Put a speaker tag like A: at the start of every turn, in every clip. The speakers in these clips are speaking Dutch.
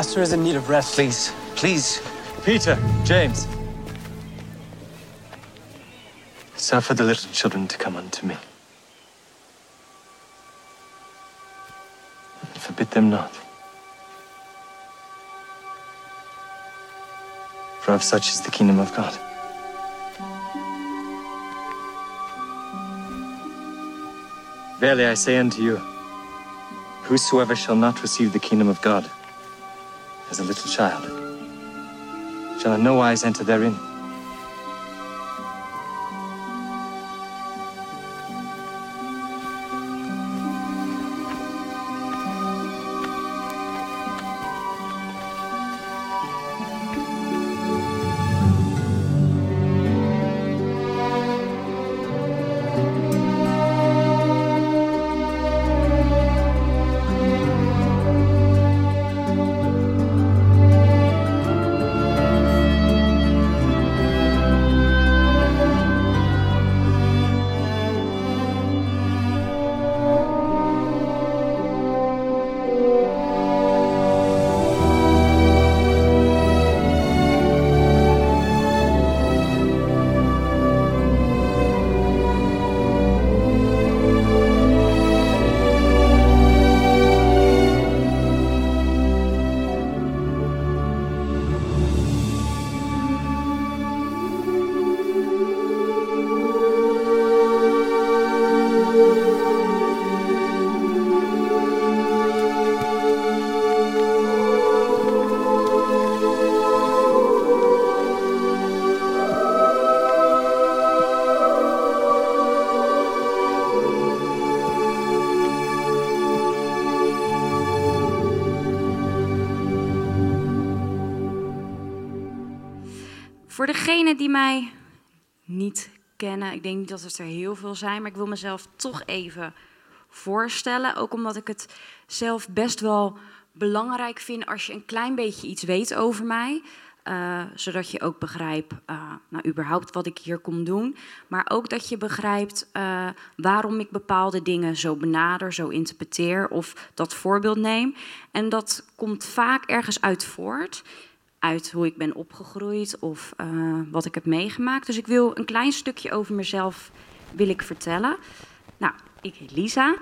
A: master is in need of rest.
B: Please, please.
A: Peter, James. Suffer the little children to come unto me. And forbid them not. For of such is the kingdom of God. Verily I say unto you, whosoever shall not receive the kingdom of God as a little child shall in no wise enter therein.
C: Mij niet kennen, ik denk niet dat het er heel veel zijn, maar ik wil mezelf toch even voorstellen. Ook omdat ik het zelf best wel belangrijk vind als je een klein beetje iets weet over mij. Uh, zodat je ook begrijpt, uh, nou, überhaupt wat ik hier kom doen. Maar ook dat je begrijpt uh, waarom ik bepaalde dingen zo benader, zo interpreteer of dat voorbeeld neem. En dat komt vaak ergens uit voort uit hoe ik ben opgegroeid of uh, wat ik heb meegemaakt. Dus ik wil een klein stukje over mezelf wil ik vertellen. Nou, ik heet Lisa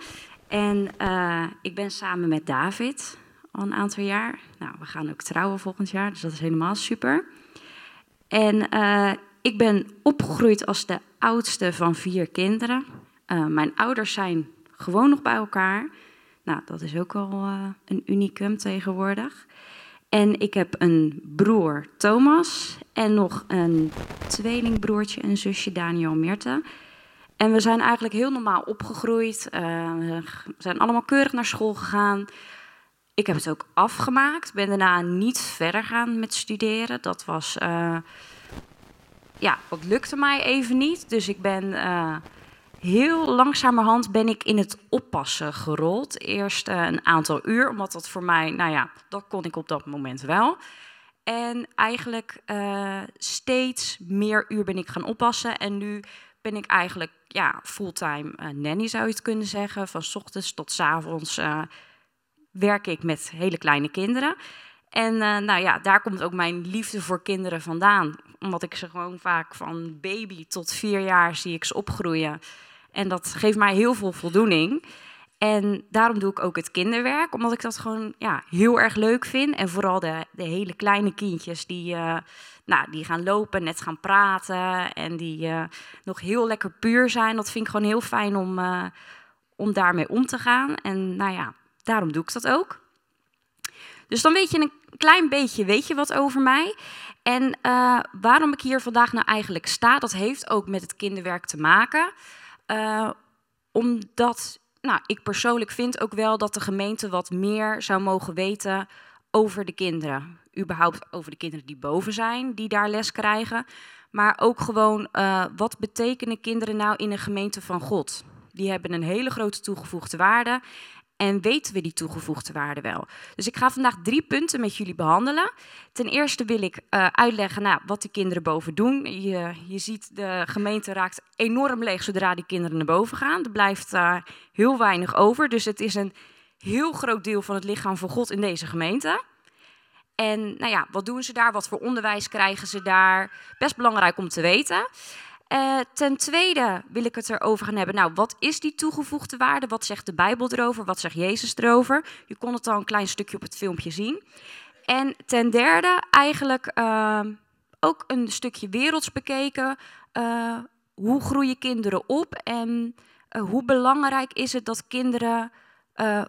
C: en uh, ik ben samen met David al een aantal jaar. Nou, we gaan ook trouwen volgend jaar, dus dat is helemaal super. En uh, ik ben opgegroeid als de oudste van vier kinderen. mijn ouders zijn gewoon nog bij elkaar. Nou, dat is ook al een unicum tegenwoordig. En ik heb een broer, Thomas, en nog een tweelingbroertje en zusje, Daniel Meerte. En we zijn eigenlijk heel normaal opgegroeid. Uh, we zijn allemaal keurig naar school gegaan. Ik heb het ook afgemaakt. Ben daarna niet verder gaan met studeren. Dat was. Uh, ja, dat lukte mij even niet. Dus ik ben. Uh, heel langzamerhand ben ik in het oppassen gerold. Eerst uh, een aantal uur, omdat dat voor mij, nou ja, dat kon ik op dat moment wel. En eigenlijk uh, steeds meer uur ben ik gaan oppassen. En nu ben ik eigenlijk ja, fulltime uh, nanny, zou je het kunnen zeggen. Van s ochtends tot s avonds werk ik met hele kleine kinderen. En nou ja, daar komt ook mijn liefde voor kinderen vandaan. Omdat ik ze gewoon vaak van baby tot vier jaar zie ik ze opgroeien. En dat geeft mij heel veel voldoening. En daarom doe ik ook het kinderwerk, omdat ik dat gewoon ja, heel erg leuk vind. En vooral de, de hele kleine kindjes die, uh, nou, die gaan lopen, net gaan praten en die uh, nog heel lekker puur zijn. Dat vind ik gewoon heel fijn om, uh, om daarmee om te gaan. En nou ja, daarom doe ik dat ook. Dus dan weet je een klein beetje weet je wat over mij. En waarom ik hier vandaag nou eigenlijk sta, dat heeft ook met het kinderwerk te maken. Uh, omdat nou, ik persoonlijk vind ook wel dat de gemeente wat meer zou mogen weten over de kinderen. Überhaupt over de kinderen die boven zijn, die daar les krijgen. Maar ook gewoon, uh, wat betekenen kinderen nou in een gemeente van God? Die hebben een hele grote toegevoegde waarde. En weten we die toegevoegde waarde wel? Dus ik ga vandaag drie punten met jullie behandelen. Ten eerste wil ik uh, uitleggen nou, wat de kinderen boven doen. Je, je ziet, de gemeente raakt enorm leeg zodra die kinderen naar boven gaan. Er blijft uh, heel weinig over. Dus het is een heel groot deel van het lichaam van God in deze gemeente. En nou ja, wat doen ze daar? Wat voor onderwijs krijgen ze daar? Best belangrijk om te weten. Uh, ten tweede wil ik het erover gaan hebben. Nou, wat is die toegevoegde waarde? Wat zegt de Bijbel erover? Wat zegt Jezus erover? Je kon het al een klein stukje op het filmpje zien. En ten derde, eigenlijk uh, ook een stukje werelds bekeken. Uh, hoe groeien kinderen op en hoe belangrijk is het dat kinderen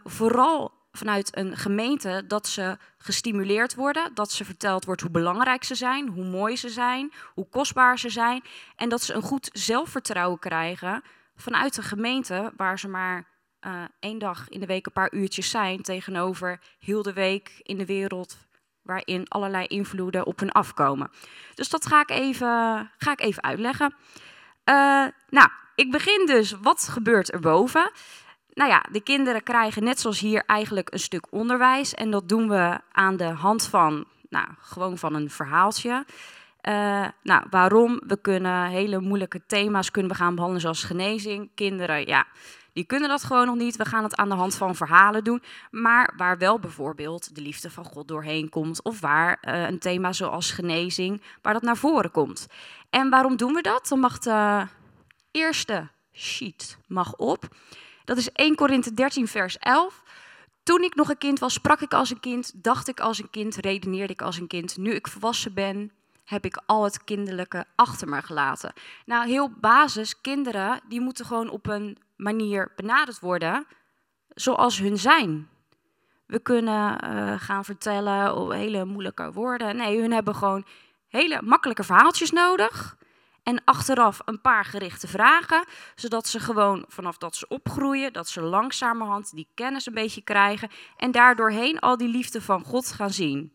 C: vooral vanuit een gemeente dat ze gestimuleerd worden, dat ze verteld wordt hoe belangrijk ze zijn, hoe mooi ze zijn, hoe kostbaar ze zijn en dat ze een goed zelfvertrouwen krijgen vanuit een gemeente waar ze maar uh, één dag in de week een paar uurtjes zijn tegenover heel de week in de wereld waarin allerlei invloeden op hun afkomen. Dus dat ga ik even, ga ik even uitleggen. Uh, nou, ik begin dus, wat gebeurt er boven? Nou ja, de kinderen krijgen net zoals hier eigenlijk een stuk onderwijs. En dat doen we aan de hand van, nou, gewoon van een verhaaltje. Uh, nou, waarom? We kunnen hele moeilijke thema's kunnen we gaan behandelen, zoals genezing. Kinderen, ja, die kunnen dat gewoon nog niet. We gaan het aan de hand van verhalen doen. Maar waar wel bijvoorbeeld de liefde van God doorheen komt. Of waar uh, een thema zoals genezing, waar dat naar voren komt. En waarom doen we dat? Dan mag de eerste sheet mag op. Dat is 1 Korinthe 13, vers 11. Toen ik nog een kind was, sprak ik als een kind, dacht ik als een kind, redeneerde ik als een kind. Nu ik volwassen ben, heb ik al het kinderlijke achter me gelaten. Nou, heel basis, kinderen die moeten gewoon op een manier benaderd worden zoals hun zijn. We kunnen uh, gaan vertellen hele moeilijke woorden. Nee, hun hebben gewoon hele makkelijke verhaaltjes nodig. En achteraf een paar gerichte vragen, zodat ze gewoon vanaf dat ze opgroeien, dat ze langzamerhand die kennis een beetje krijgen en daardoorheen al die liefde van God gaan zien.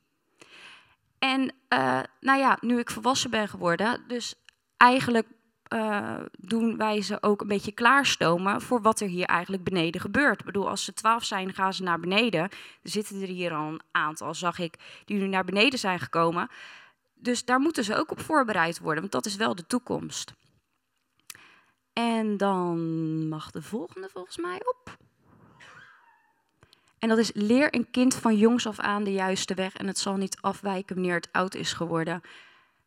C: En uh, nou ja, nu ik volwassen ben geworden, dus eigenlijk uh, doen wij ze ook een beetje klaarstomen voor wat er hier eigenlijk beneden gebeurt. Ik bedoel, als ze twaalf zijn, gaan ze naar beneden. Er zitten er hier al een aantal, zag ik, die nu naar beneden zijn gekomen. Dus daar moeten ze ook op voorbereid worden, want dat is wel de toekomst. En dan mag de volgende volgens mij op. En dat is leer een kind van jongs af aan de juiste weg en het zal niet afwijken wanneer het oud is geworden.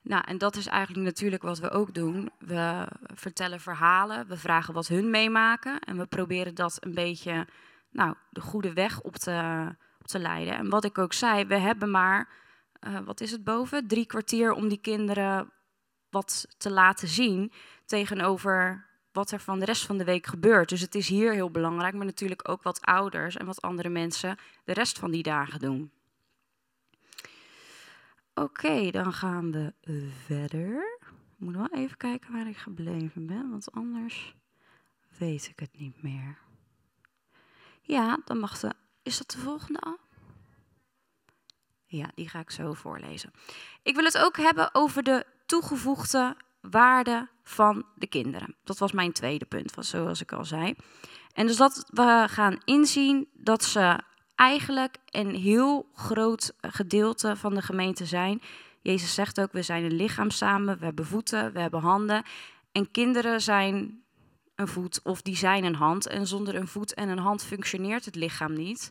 C: Nou, en dat is eigenlijk natuurlijk wat we ook doen. We vertellen verhalen, we vragen wat hun meemaken en we proberen dat een beetje, nou, de goede weg op te, op te leiden. En wat ik ook zei, we hebben maar uh, wat is het boven? Drie kwartier om die kinderen wat te laten zien tegenover wat er van de rest van de week gebeurt. Dus het is hier heel belangrijk, maar natuurlijk ook wat ouders en wat andere mensen de rest van die dagen doen. Oké, dan gaan we verder. Ik moet wel even kijken waar ik gebleven ben, want anders weet ik het niet meer. Ja, dan mag de. Is dat de volgende al? Ja, die ga ik zo voorlezen. Ik wil het ook hebben over de toegevoegde waarde van de kinderen. Dat was mijn tweede punt, zoals ik al zei. En dus dat we gaan inzien dat ze eigenlijk een heel groot gedeelte van de gemeente zijn. Jezus zegt ook, we zijn een lichaam samen, we hebben voeten, we hebben handen. En kinderen zijn een voet of die zijn een hand. En zonder een voet en een hand functioneert het lichaam niet.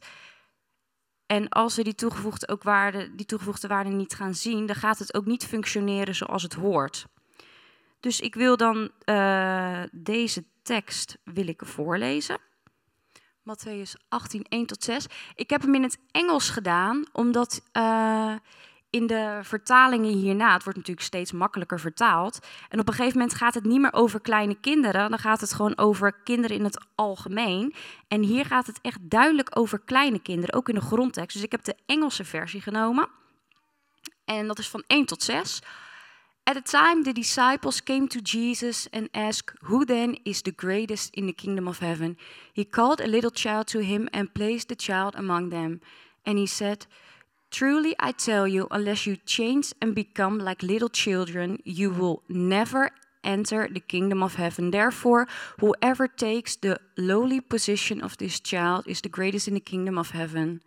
C: En als we die toegevoegde, ook waarde, die toegevoegde waarde niet gaan zien, dan gaat het ook niet functioneren zoals het hoort. Dus ik wil dan uh, deze tekst wil ik voorlezen. Matthäus 18, 1 tot 6. Ik heb hem in het Engels gedaan, omdat uh, in de vertalingen hierna, het wordt natuurlijk steeds makkelijker vertaald. En op een gegeven moment gaat het niet meer over kleine kinderen, dan gaat het gewoon over kinderen in het algemeen. En hier gaat het echt duidelijk over kleine kinderen, ook in de grondtekst. Dus ik heb de Engelse versie genomen. En dat is van 1 tot 6. At a time the disciples came to Jesus and asked, Who then is the greatest in the kingdom of heaven? He called a little child to him and placed the child among them. And he said, Truly, I tell you, unless you change and become like little children, you will never enter the kingdom of heaven. Therefore, whoever takes the lowly position of this child is the greatest in the kingdom of heaven.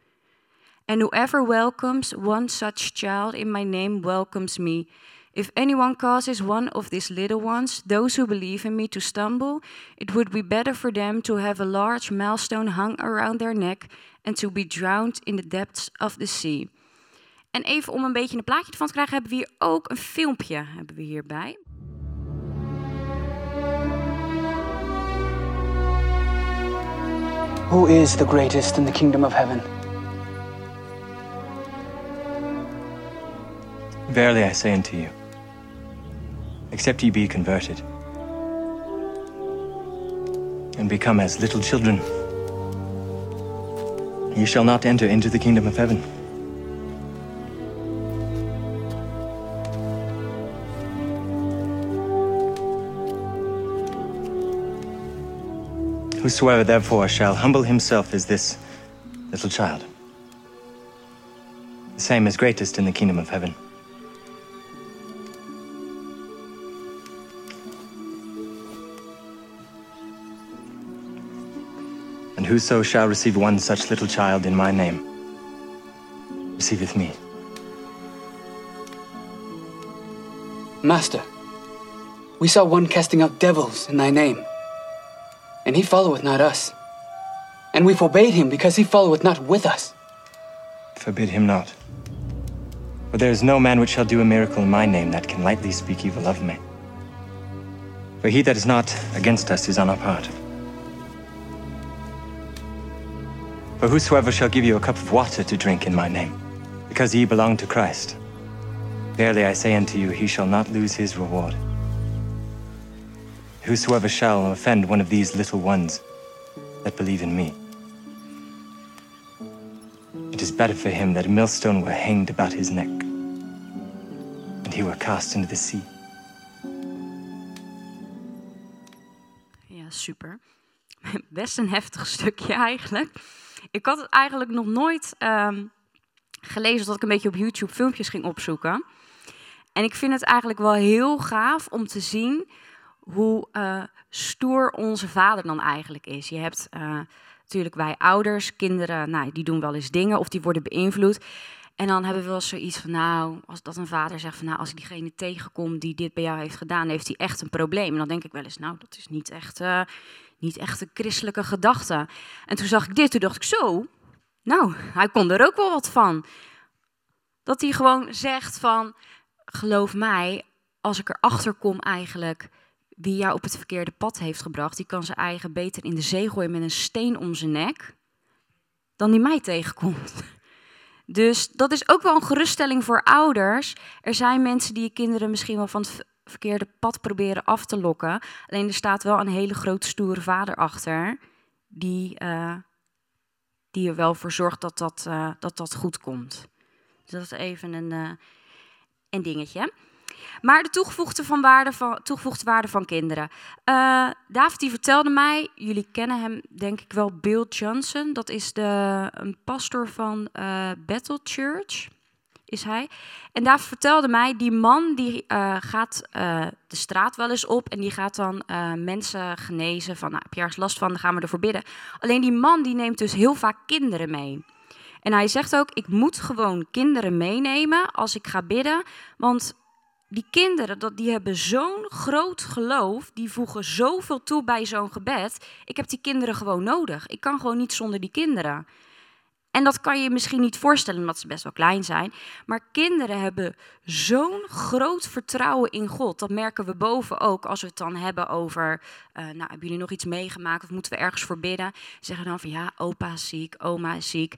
C: And whoever welcomes one such child in my name welcomes me. If anyone causes one of these little ones, those who believe in me, to stumble, it would be better for them to have a large millstone hung around their neck and to be drowned in the depths of the sea. En even om een beetje een plaatje van te krijgen, hebben we hier ook een filmpje hebben we hierbij.
B: Who is the greatest in the kingdom of heaven?
A: Verily I say unto you, except ye be converted, and become as little children, ye shall not enter into the kingdom of heaven. Whosoever therefore shall humble himself as this little child, the same is greatest in the kingdom of heaven. Whoso shall receive one such little child in my name, receiveth me.
B: Master, we saw one casting out devils in thy name, and he followeth not us. And we forbade him because he followeth not with us.
A: Forbid him not. For there is no man which shall do a miracle in my name that can lightly speak evil of me. For he that is not against us is on our part. For whosoever shall give you a cup of water to drink in my name, because ye belong to Christ, verily I say unto you, he shall not lose his reward. Whosoever shall offend one of these little ones that believe in me, it is better for him that a millstone were hanged about his neck, and he were cast into the sea.
C: Ja, super. Best een heftig stukje eigenlijk. Ik had het eigenlijk nog nooit ehm, gelezen dat ik een beetje op YouTube filmpjes ging opzoeken. En ik vind het eigenlijk wel heel gaaf om te zien hoe eh, stoer onze vader dan eigenlijk is. Je hebt eh, natuurlijk wij ouders, kinderen, nou, die doen wel eens dingen of die worden beïnvloed. En dan hebben we wel zoiets van, nou, als dat een vader zegt van, nou, als ik diegene tegenkom die dit bij jou heeft gedaan, heeft hij echt een probleem. En dan denk ik wel eens, nou, dat is niet echt, eh, niet echt een christelijke gedachte. En toen zag ik dit, toen dacht ik zo, nou, hij kon er ook wel wat van. Dat hij gewoon zegt van, geloof mij, als ik erachter kom eigenlijk wie jou op het verkeerde pad heeft gebracht, die kan zijn eigen beter in de zee gooien met een steen om zijn nek, dan die mij tegenkomt. Dus dat is ook wel een geruststelling voor ouders. Er zijn mensen die je kinderen misschien wel van verkeerde pad proberen af te lokken. Alleen er staat wel een hele grote stoere vader achter, die, uh, die er wel voor zorgt dat dat, uh, dat, dat goed komt. Dus dat is even een, uh, een dingetje. Maar de toegevoegde, van waarde van, toegevoegde waarde van kinderen. Uh, David die vertelde mij, jullie kennen hem denk ik wel, Bill Johnson. Dat is de, een pastor van Battle Church, is hij. En David vertelde mij, die man die uh, gaat de straat wel eens op en die gaat dan mensen genezen. Van, nou, heb je last van, dan gaan we ervoor bidden. Alleen die man die neemt dus heel vaak kinderen mee. En hij zegt ook, ik moet gewoon kinderen meenemen als ik ga bidden, want die kinderen, dat, die hebben zo'n groot geloof, die voegen zoveel toe bij zo'n gebed. Ik heb die kinderen gewoon nodig. Ik kan gewoon niet zonder die kinderen. En dat kan je misschien niet voorstellen, omdat ze best wel klein zijn. Maar kinderen hebben zo'n groot vertrouwen in God. Dat merken we boven ook als we het dan hebben over. Uh, nou, hebben jullie nog iets meegemaakt of moeten we ergens voor bidden? Zeggen dan van ja, opa is ziek, oma is ziek.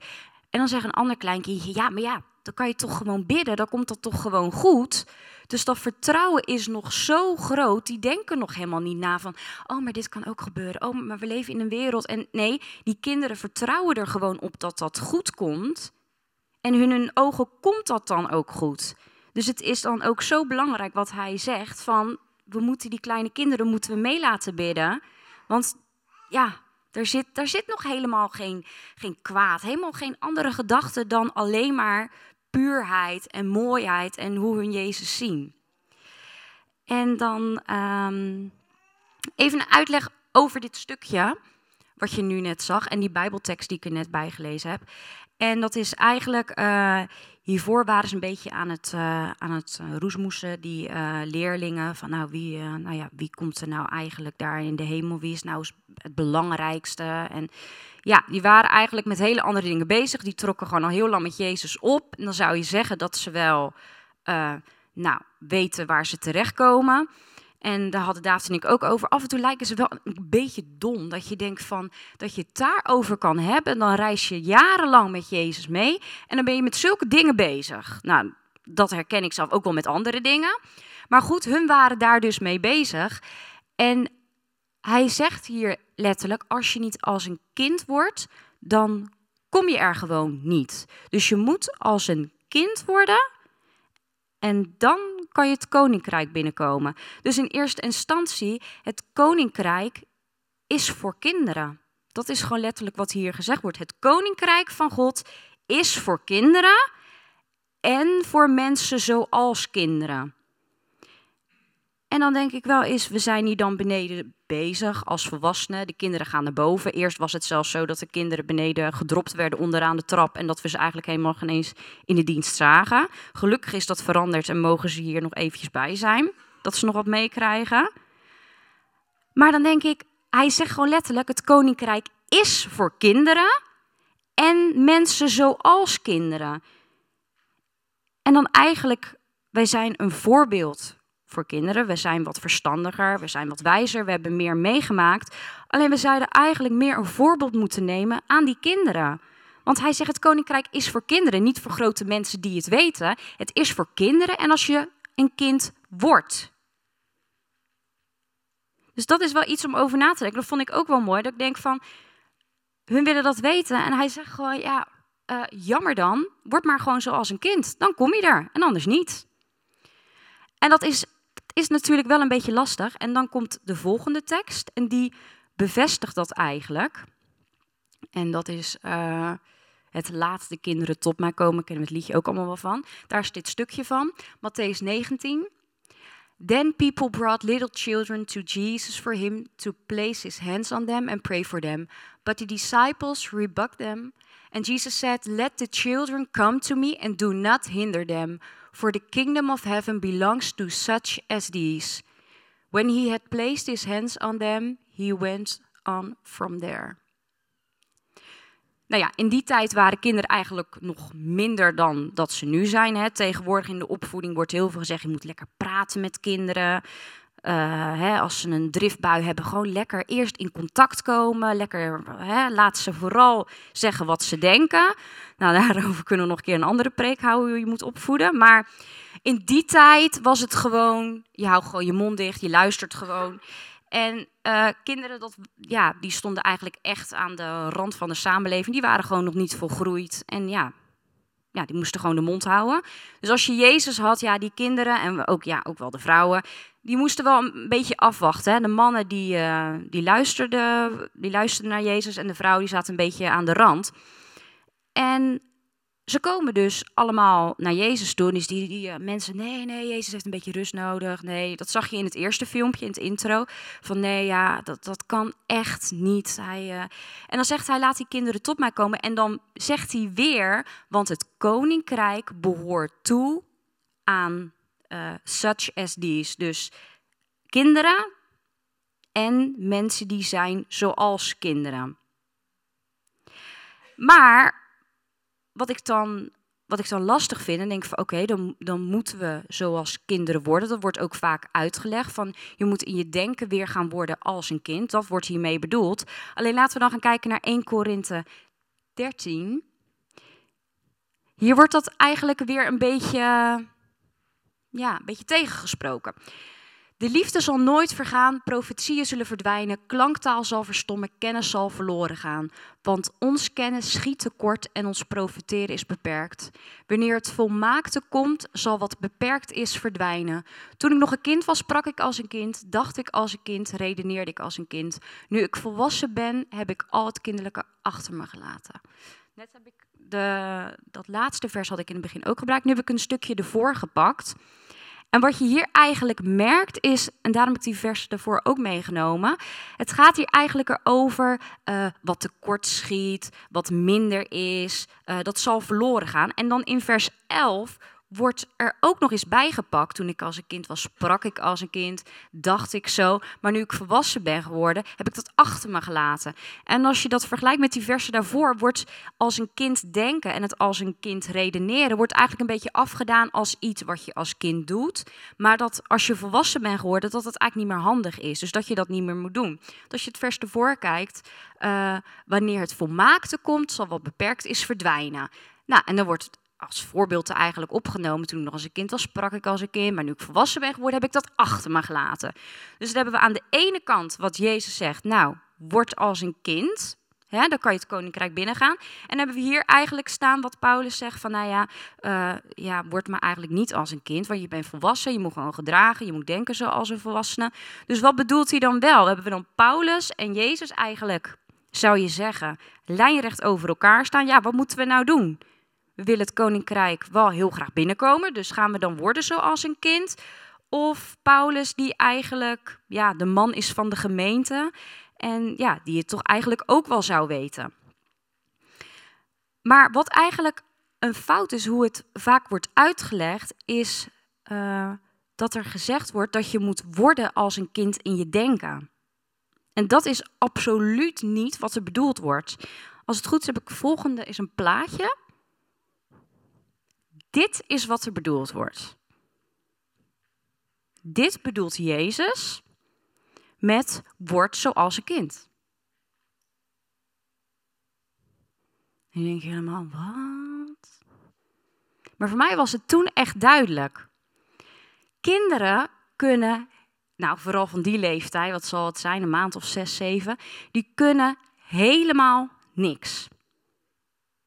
C: En dan zegt een ander kleinkindje: ja, maar ja, dan kan je toch gewoon bidden, dan komt dat toch gewoon goed. Dus dat vertrouwen is nog zo groot, die denken nog helemaal niet na van, oh, maar dit kan ook gebeuren. Oh, maar we leven in een wereld. En nee, die kinderen vertrouwen er gewoon op dat dat goed komt. En hun ogen komt dat dan ook goed. Dus het is dan ook zo belangrijk wat hij zegt van, we moeten die kleine kinderen moeten we mee laten bidden. Want ja, daar zit, daar zit nog helemaal geen, geen kwaad, helemaal geen andere gedachte dan alleen maar puurheid en mooiheid en hoe hun Jezus zien. En dan um, even een uitleg over dit stukje, wat je nu net zag, en die Bijbeltekst die ik er net bij gelezen heb. En dat is eigenlijk, uh, hiervoor waren ze een beetje aan het, uh, aan het roesmoesen, die leerlingen. Van nou wie, nou ja, wie komt er nou eigenlijk daar in de hemel? Wie is nou het belangrijkste? En ja, die waren eigenlijk met hele andere dingen bezig. Die trokken gewoon al heel lang met Jezus op. En dan zou je zeggen dat ze wel nou, weten waar ze terechtkomen. En daar hadden David en ik ook over. Af en toe lijken ze wel een beetje dom. Dat je denkt van dat je het daarover kan hebben. Dan reis je jarenlang met Jezus mee. En dan ben je met zulke dingen bezig. Nou, dat herken ik zelf ook wel met andere dingen. Maar goed, hun waren daar dus mee bezig. En hij zegt hier letterlijk: als je niet als een kind wordt, dan kom je er gewoon niet. Dus je moet als een kind worden. En dan kan je het koninkrijk binnenkomen. Dus in eerste instantie, het koninkrijk is voor kinderen. Dat is gewoon letterlijk wat hier gezegd wordt. Het koninkrijk van God is voor kinderen en voor mensen zoals kinderen. En dan denk ik wel eens, we zijn hier dan beneden bezig als volwassenen. De kinderen gaan naar boven. Eerst was het zelfs zo dat de kinderen beneden gedropt werden onderaan de trap. En dat we ze eigenlijk helemaal geen eens in de dienst zagen. Gelukkig is dat veranderd en mogen ze hier nog eventjes bij zijn. Dat ze nog wat meekrijgen. Maar dan denk ik, hij zegt gewoon letterlijk, het koninkrijk is voor kinderen en mensen zoals kinderen. En dan eigenlijk, wij zijn een voorbeeld voor kinderen. We zijn wat verstandiger, we zijn wat wijzer, we hebben meer meegemaakt. Alleen we zouden eigenlijk meer een voorbeeld moeten nemen aan die kinderen. Want hij zegt: het koninkrijk is voor kinderen, niet voor grote mensen die het weten. Het is voor kinderen en als je een kind wordt. Dus dat is wel iets om over na te denken. Dat vond ik ook wel mooi. Dat ik denk van, hun willen dat weten. En hij zegt gewoon, ja, uh, jammer dan. Word maar gewoon zoals een kind. Dan kom je er en anders niet. En dat is is natuurlijk wel een beetje lastig. En dan komt de volgende tekst en die bevestigt dat eigenlijk. En dat is uh, het laatste kinderen tot mij komen. Kennen we het liedje ook allemaal wel van. Daar is dit stukje van. Matthäus 19. Then people brought little children to Jesus for him to place his hands on them and pray for them. But the disciples rebuked them. And Jesus said, Let the children come to me and do not hinder them For the kingdom of heaven belongs to such as these. When he had placed his hands on them, he went on from there. Nou ja, in die tijd waren kinderen eigenlijk nog minder dan dat ze nu zijn. Hè. Tegenwoordig in de opvoeding wordt heel veel gezegd: je moet lekker praten met kinderen. Uh, hè, als ze een driftbui hebben, gewoon lekker eerst in contact komen. Lekker, hè, laat ze vooral zeggen wat ze denken. Nou, daarover kunnen we nog een keer een andere preek houden hoe je moet opvoeden. Maar in die tijd was het gewoon, je houdt gewoon je mond dicht, je luistert gewoon. En uh, kinderen, dat, ja, die stonden eigenlijk echt aan de rand van de samenleving. Die waren gewoon nog niet volgroeid. En ja, ja, die moesten gewoon de mond houden. Dus als je Jezus had, ja, die kinderen en ook, ja, ook wel de vrouwen, die moesten wel een beetje afwachten. Hè. De mannen die, uh, die, luisterden, die luisterden naar Jezus en de vrouwen die zaten een beetje aan de rand. En ze komen dus allemaal naar Jezus toe. Dus die, die uh, mensen, nee, nee, Jezus heeft een beetje rust nodig. Nee, dat zag je in het eerste filmpje, in het intro. Van nee, ja, dat, dat kan echt niet. Hij, uh... En dan zegt hij, laat die kinderen tot mij komen. En dan zegt hij weer, want het koninkrijk behoort toe aan uh, such as these. Dus kinderen en mensen die zijn zoals kinderen. Maar wat ik dan, wat ik dan lastig vind, en denk van oké, dan, dan moeten we zoals kinderen worden. Dat wordt ook vaak uitgelegd van je moet in je denken weer gaan worden als een kind. Dat wordt hiermee bedoeld. Alleen laten we dan gaan kijken naar 1 Korinthe 13. Hier wordt dat eigenlijk weer een beetje, ja, een beetje tegengesproken. De liefde zal nooit vergaan, profetieën zullen verdwijnen, klanktaal zal verstommen, kennis zal verloren gaan. Want ons kennis schiet tekort en ons profiteren is beperkt. Wanneer het volmaakte komt, zal wat beperkt is verdwijnen. Toen ik nog een kind was, sprak ik als een kind, dacht ik als een kind, redeneerde ik als een kind. Nu ik volwassen ben, heb ik al het kinderlijke achter me gelaten. Net heb ik de, dat laatste vers had ik in het begin ook gebruikt. Nu heb ik een stukje ervoor gepakt. En wat je hier eigenlijk merkt is, en daarom heb ik die vers daarvoor ook meegenomen. Het gaat hier eigenlijk over uh, wat tekort schiet, wat minder is. Uh, dat zal verloren gaan. En dan in vers 11 wordt er ook nog eens bijgepakt. Toen ik als een kind was, sprak ik als een kind, dacht ik zo. Maar nu ik volwassen ben geworden, heb ik dat achter me gelaten. En als je dat vergelijkt met die versen daarvoor, wordt als een kind denken en het als een kind redeneren, wordt eigenlijk een beetje afgedaan als iets wat je als kind doet. Maar dat als je volwassen bent geworden, dat het eigenlijk niet meer handig is. Dus dat je dat niet meer moet doen. Dus als je het vers ervoor kijkt, uh, wanneer het volmaakte komt, zal wat beperkt is verdwijnen. Nou, en dan wordt het als voorbeeld eigenlijk opgenomen. Toen ik nog als een kind was, sprak ik als een kind. Maar nu ik volwassen ben geworden, heb ik dat achter me gelaten. Dus dan hebben we aan de ene kant wat Jezus zegt. Nou, word als een kind. Hè, dan kan je het koninkrijk binnengaan. En hebben we hier eigenlijk staan wat Paulus zegt van, nou ja, uh, ja, word maar eigenlijk niet als een kind, want je bent volwassen, je moet gewoon gedragen, je moet denken zoals een volwassene. Dus wat bedoelt hij dan wel? Hebben we dan Paulus en Jezus eigenlijk, zou je zeggen, lijnrecht over elkaar staan? Ja, wat moeten we nou doen? Willen het koninkrijk wel heel graag binnenkomen, dus gaan we dan worden zoals een kind? Of Paulus die eigenlijk ja, de man is van de gemeente en ja, die het toch eigenlijk ook wel zou weten. Maar wat eigenlijk een fout is, hoe het vaak wordt uitgelegd, is uh, dat er gezegd wordt dat je moet worden als een kind in je denken. En dat is absoluut niet wat er bedoeld wordt. Als het goed is, heb ik volgende is een plaatje. Dit is wat er bedoeld wordt. Dit bedoelt Jezus met word zoals een kind. En dan denk je helemaal, wat? Maar voor mij was het toen echt duidelijk. Kinderen kunnen, nou vooral van die leeftijd, wat zal het zijn, een maand of zes, zeven, die kunnen helemaal niks.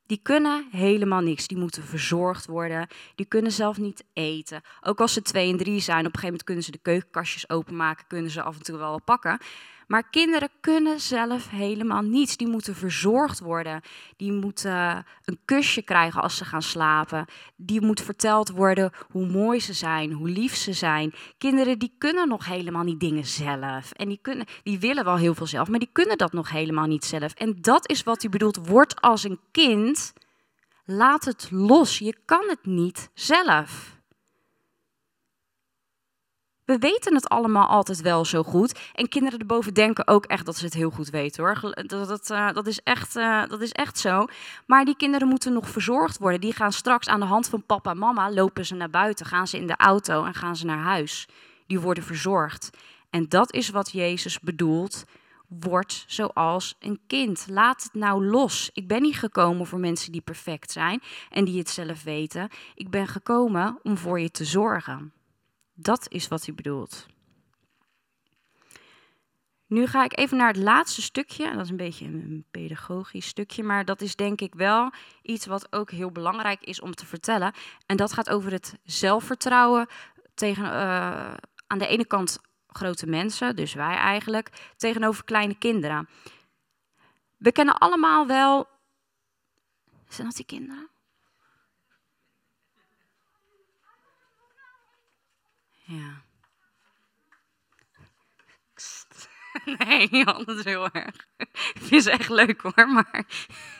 C: Die kunnen helemaal niks. Die moeten verzorgd worden. Die kunnen zelf niet eten. Ook als ze twee en drie zijn, op een gegeven moment kunnen ze de keukenkastjes openmaken, kunnen ze af en toe wel pakken. Maar kinderen kunnen zelf helemaal niets. Die moeten verzorgd worden. Die moeten een kusje krijgen als ze gaan slapen. Die moet verteld worden hoe mooi ze zijn, hoe lief ze zijn. Kinderen die kunnen nog helemaal niet dingen zelf. En die, kunnen, die willen wel heel veel zelf, maar die kunnen dat nog helemaal niet zelf. En dat is wat hij bedoelt. Word als een kind. Laat het los. Je kan het niet zelf. We weten het allemaal altijd wel zo goed. En kinderen erboven denken ook echt dat ze het heel goed weten hoor. Dat, dat, dat, is echt, uh, dat is echt zo. Maar die kinderen moeten nog verzorgd worden. Die gaan straks aan de hand van papa en mama lopen ze naar buiten. Gaan ze in de auto en gaan ze naar huis. Die worden verzorgd. En dat is wat Jezus bedoelt. Word zoals een kind. Laat het nou los. Ik ben niet gekomen voor mensen die perfect zijn en die het zelf weten. Ik ben gekomen om voor je te zorgen. Dat is wat hij bedoelt. Nu ga ik even naar het laatste stukje. Dat is een beetje een pedagogisch stukje, maar dat is denk ik wel iets wat ook heel belangrijk is om te vertellen. En dat gaat over het zelfvertrouwen tegen, uh, aan de ene kant grote mensen, dus wij eigenlijk, tegenover kleine kinderen. We kennen allemaal wel. Zijn dat die kinderen? Ja. Nee, altijd heel erg. Ik vind echt leuk hoor, maar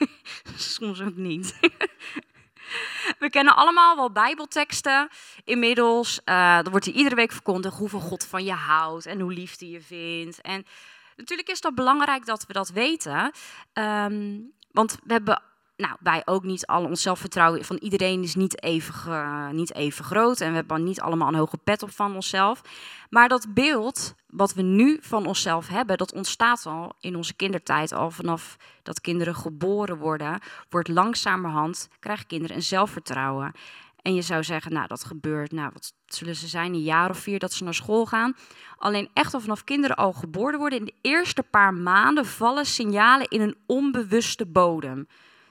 C: soms ook niet. We kennen allemaal wel Bijbelteksten. Inmiddels, uh, er wordt hier iedere week verkondigd hoeveel God van je houdt en hoe lief hij je vindt. En natuurlijk is dat belangrijk dat we dat weten. Um, want we hebben nou, wij ook niet al ons zelfvertrouwen van iedereen is niet even, niet even groot. En we hebben niet allemaal een hoge pet op van onszelf. Maar dat beeld wat we nu van onszelf hebben, dat ontstaat al in onze kindertijd. Al vanaf dat kinderen geboren worden, wordt langzamerhand, krijgen kinderen een zelfvertrouwen. En je zou zeggen, nou dat gebeurt, nou wat zullen ze zijn, een jaar of vier dat ze naar school gaan. Alleen echt al vanaf kinderen al geboren worden, in de eerste paar maanden vallen signalen in een onbewuste bodem.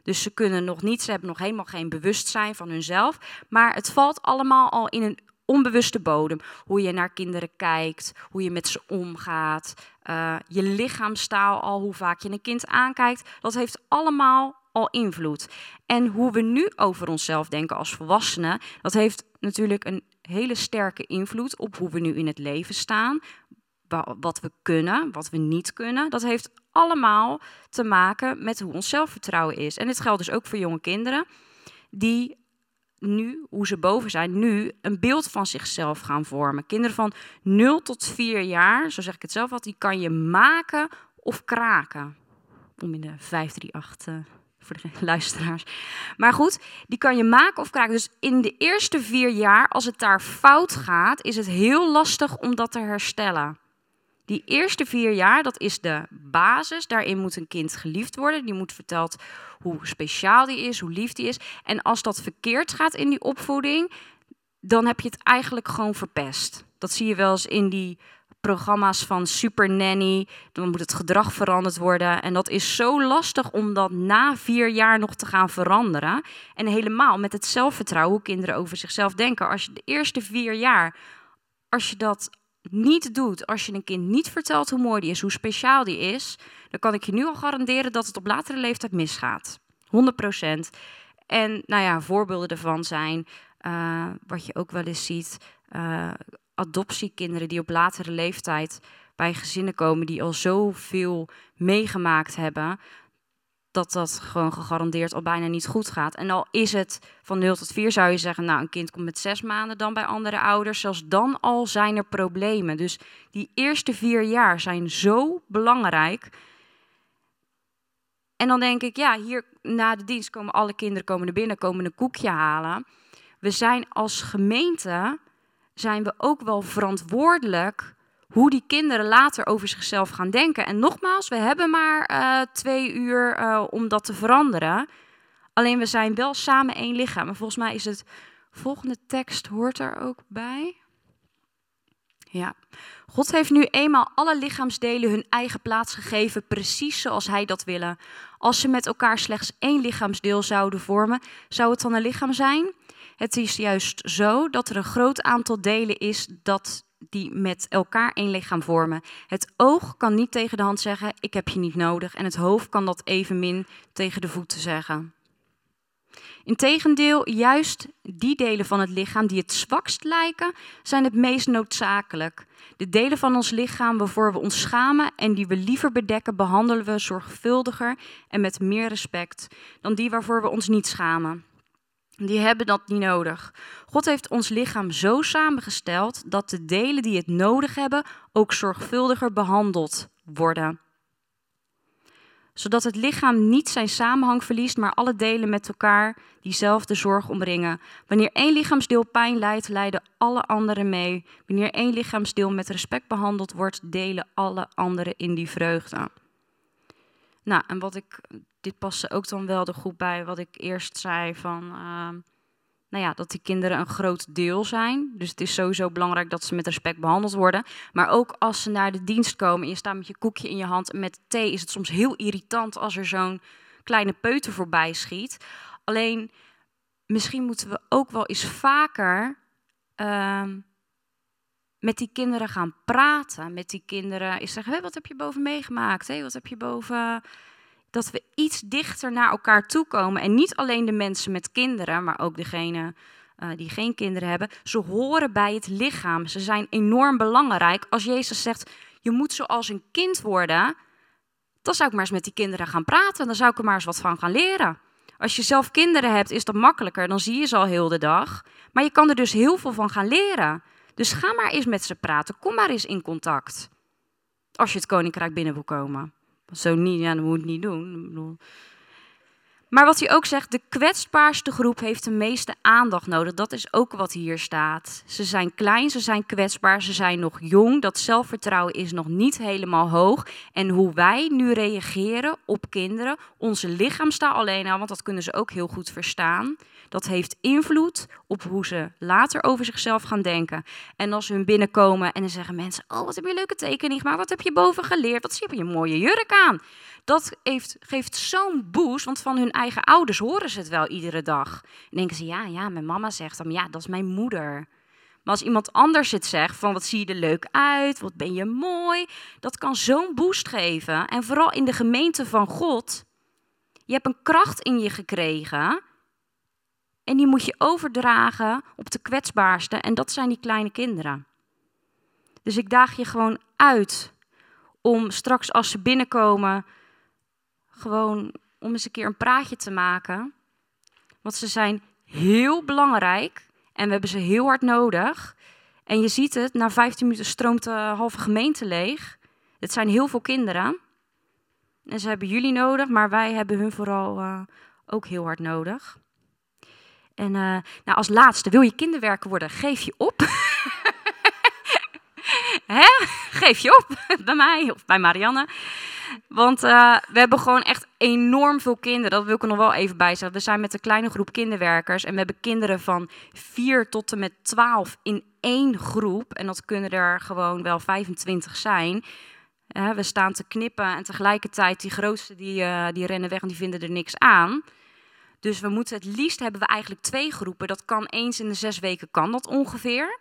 C: Dus ze kunnen nog niet, ze hebben nog helemaal geen bewustzijn van hunzelf. Maar het valt allemaal al in een onbewuste bodem. Hoe je naar kinderen kijkt, hoe je met ze omgaat, uh, je lichaamstaal al, hoe vaak je een kind aankijkt. Dat heeft allemaal al invloed. En hoe we nu over onszelf denken als volwassenen, dat heeft natuurlijk een hele sterke invloed op hoe we nu in het leven staan. Wat we kunnen, wat we niet kunnen. Dat heeft allemaal te maken met hoe ons zelfvertrouwen is. En dit geldt dus ook voor jonge kinderen die nu, hoe ze boven zijn, nu een beeld van zichzelf gaan vormen. Kinderen van 0 tot 4 jaar, zo zeg ik het zelf altijd, die kan je maken of kraken. Om in de 538 uh, voor de luisteraars. Maar goed, die kan je maken of kraken. Dus in de eerste vier jaar, als het daar fout gaat, is het heel lastig om dat te herstellen. Die eerste vier jaar, dat is de basis. Daarin moet een kind geliefd worden. Die moet verteld hoe speciaal die is, hoe lief die is. En als dat verkeerd gaat in die opvoeding, dan heb je het eigenlijk gewoon verpest. Dat zie je wel eens in die programma's van Super Nanny. Dan moet het gedrag veranderd worden. En dat is zo lastig om dat na vier jaar nog te gaan veranderen. En helemaal met het zelfvertrouwen, hoe kinderen over zichzelf denken. Als je de eerste vier jaar, als je dat niet doet, als je een kind niet vertelt hoe mooi die is, hoe speciaal die is, dan kan ik je nu al garanderen dat het op latere leeftijd misgaat. 100%. En nou ja, voorbeelden ervan zijn, uh, wat je ook wel eens ziet, uh, adoptiekinderen die op latere leeftijd bij gezinnen komen die al zoveel meegemaakt hebben, dat dat gewoon gegarandeerd al bijna niet goed gaat. En al is het van 0 tot 4, zou je zeggen, nou, een kind komt met zes maanden dan bij andere ouders. Zelfs dan al zijn er problemen. Dus die eerste vier jaar zijn zo belangrijk. En dan denk ik, ja, hier na de dienst komen alle kinderen komen er binnen, komen een koekje halen. We zijn als gemeente, zijn we ook wel verantwoordelijk hoe die kinderen later over zichzelf gaan denken. En nogmaals, we hebben maar uh, twee uur uh, om dat te veranderen. Alleen we zijn wel samen één lichaam. En volgens mij is het volgende tekst hoort er ook bij. Ja. God heeft nu eenmaal alle lichaamsdelen hun eigen plaats gegeven, precies zoals Hij dat willen. Als ze met elkaar slechts één lichaamsdeel zouden vormen, zou het dan een lichaam zijn? Het is juist zo dat er een groot aantal delen is dat die met elkaar één lichaam vormen. Het oog kan niet tegen de hand zeggen: Ik heb je niet nodig. En het hoofd kan dat evenmin tegen de voeten zeggen. Integendeel, juist die delen van het lichaam die het zwakst lijken, zijn het meest noodzakelijk. De delen van ons lichaam waarvoor we ons schamen en die we liever bedekken, behandelen we zorgvuldiger en met meer respect dan die waarvoor we ons niet schamen. Die hebben dat niet nodig. God heeft ons lichaam zo samengesteld dat de delen die het nodig hebben ook zorgvuldiger behandeld worden. Zodat het lichaam niet zijn samenhang verliest, maar alle delen met elkaar diezelfde zorg omringen. Wanneer één lichaamsdeel pijn lijdt, lijden alle anderen mee. Wanneer één lichaamsdeel met respect behandeld wordt, delen alle anderen in die vreugde. Nou, en wat ik dit paste ook dan wel de goed bij wat ik eerst zei van, uh, nou ja, dat die kinderen een groot deel zijn. Dus het is sowieso belangrijk dat ze met respect behandeld worden. Maar ook als ze naar de dienst komen en je staat met je koekje in je hand en met thee, is het soms heel irritant als er zo'n kleine peuter voorbij schiet. Alleen, misschien moeten we ook wel eens vaker uh, met die kinderen gaan praten. Met die kinderen is zeggen, hey, wat heb je boven meegemaakt? Hey, wat heb je boven dat we iets dichter naar elkaar toe komen. En niet alleen de mensen met kinderen, maar ook degene uh, die geen kinderen hebben. Ze horen bij het lichaam. Ze zijn enorm belangrijk. Als Jezus zegt, je moet zoals een kind worden, dan zou ik maar eens met die kinderen gaan praten. Dan zou ik er maar eens wat van gaan leren. Als je zelf kinderen hebt, is dat makkelijker. Dan zie je ze al heel de dag. Maar je kan er dus heel veel van gaan leren. Dus ga maar eens met ze praten. Kom maar eens in contact. Als je het koninkrijk binnen wil komen. Zo niet, ja, dan moet het niet doen. Maar wat hij ook zegt, de kwetsbaarste groep heeft de meeste aandacht nodig. Dat is ook wat hier staat. Ze zijn klein, ze zijn kwetsbaar, ze zijn nog jong. Dat zelfvertrouwen is nog niet helemaal hoog. En hoe wij nu reageren op kinderen, onze lichaam staat alleen aan, want dat kunnen ze ook heel goed verstaan. Dat heeft invloed op hoe ze later over zichzelf gaan denken. En als ze hun binnenkomen en dan zeggen mensen: Oh, wat heb je leuke tekening gemaakt? Wat heb je boven geleerd? Wat heb je een mooie jurk aan? Dat heeft, geeft zo'n boost, want van hun eigen ouders horen ze het wel iedere dag. En denken ze: Ja, ja, mijn mama zegt dan, ja, dat is mijn moeder. Maar als iemand anders het zegt van wat zie je er leuk uit, wat ben je mooi, dat kan zo'n boost geven. En vooral in de gemeente van God Je hebt een kracht in je gekregen. En die moet je overdragen op de kwetsbaarste. En dat zijn die kleine kinderen. Dus ik daag je gewoon uit om straks als ze binnenkomen, gewoon om eens een keer een praatje te maken. Want ze zijn heel belangrijk en we hebben ze heel hard nodig. En je ziet het, na 15 minuten stroomt de halve gemeente leeg. Het zijn heel veel kinderen. En ze hebben jullie nodig, maar wij hebben hun vooral uh, ook heel hard nodig. En uh, nou, als laatste, wil je kinderwerker worden, geef je op. Hè? Geef je op bij mij of bij Marianne. Want uh, we hebben gewoon echt enorm veel kinderen. Dat wil ik er nog wel even bij zeggen. We zijn met een kleine groep kinderwerkers. En we hebben kinderen van 4 tot en met 12 in één groep. En dat kunnen er gewoon wel 25 zijn. We staan te knippen en tegelijkertijd die grootste die, uh, die rennen weg en die vinden er niks aan. Dus we moeten het liefst hebben we eigenlijk twee groepen. Dat kan eens in de zes weken kan dat ongeveer.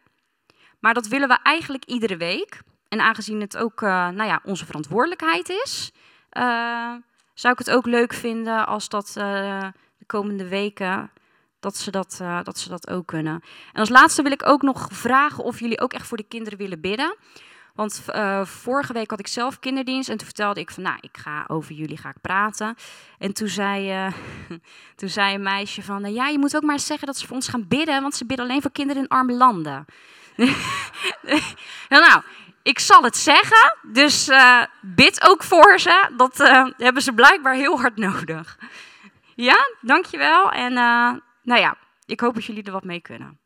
C: Maar dat willen we eigenlijk iedere week. En aangezien het ook uh, nou ja, onze verantwoordelijkheid is, uh, zou ik het ook leuk vinden als dat uh, de komende weken dat ze dat, dat ze dat ook kunnen. En als laatste wil ik ook nog vragen of jullie ook echt voor de kinderen willen bidden. Want vorige week had ik zelf kinderdienst en toen vertelde ik van, nou, ik ga over jullie ga ik praten. En toen zei, toen zei een meisje van, nou ja, je moet ook maar zeggen dat ze voor ons gaan bidden, want ze bidden alleen voor kinderen in arme landen. nou, ik zal het zeggen, dus uh, bid ook voor ze. Dat hebben ze blijkbaar heel hard nodig. Ja, dankjewel. En nou ja, ik hoop dat jullie er wat mee kunnen.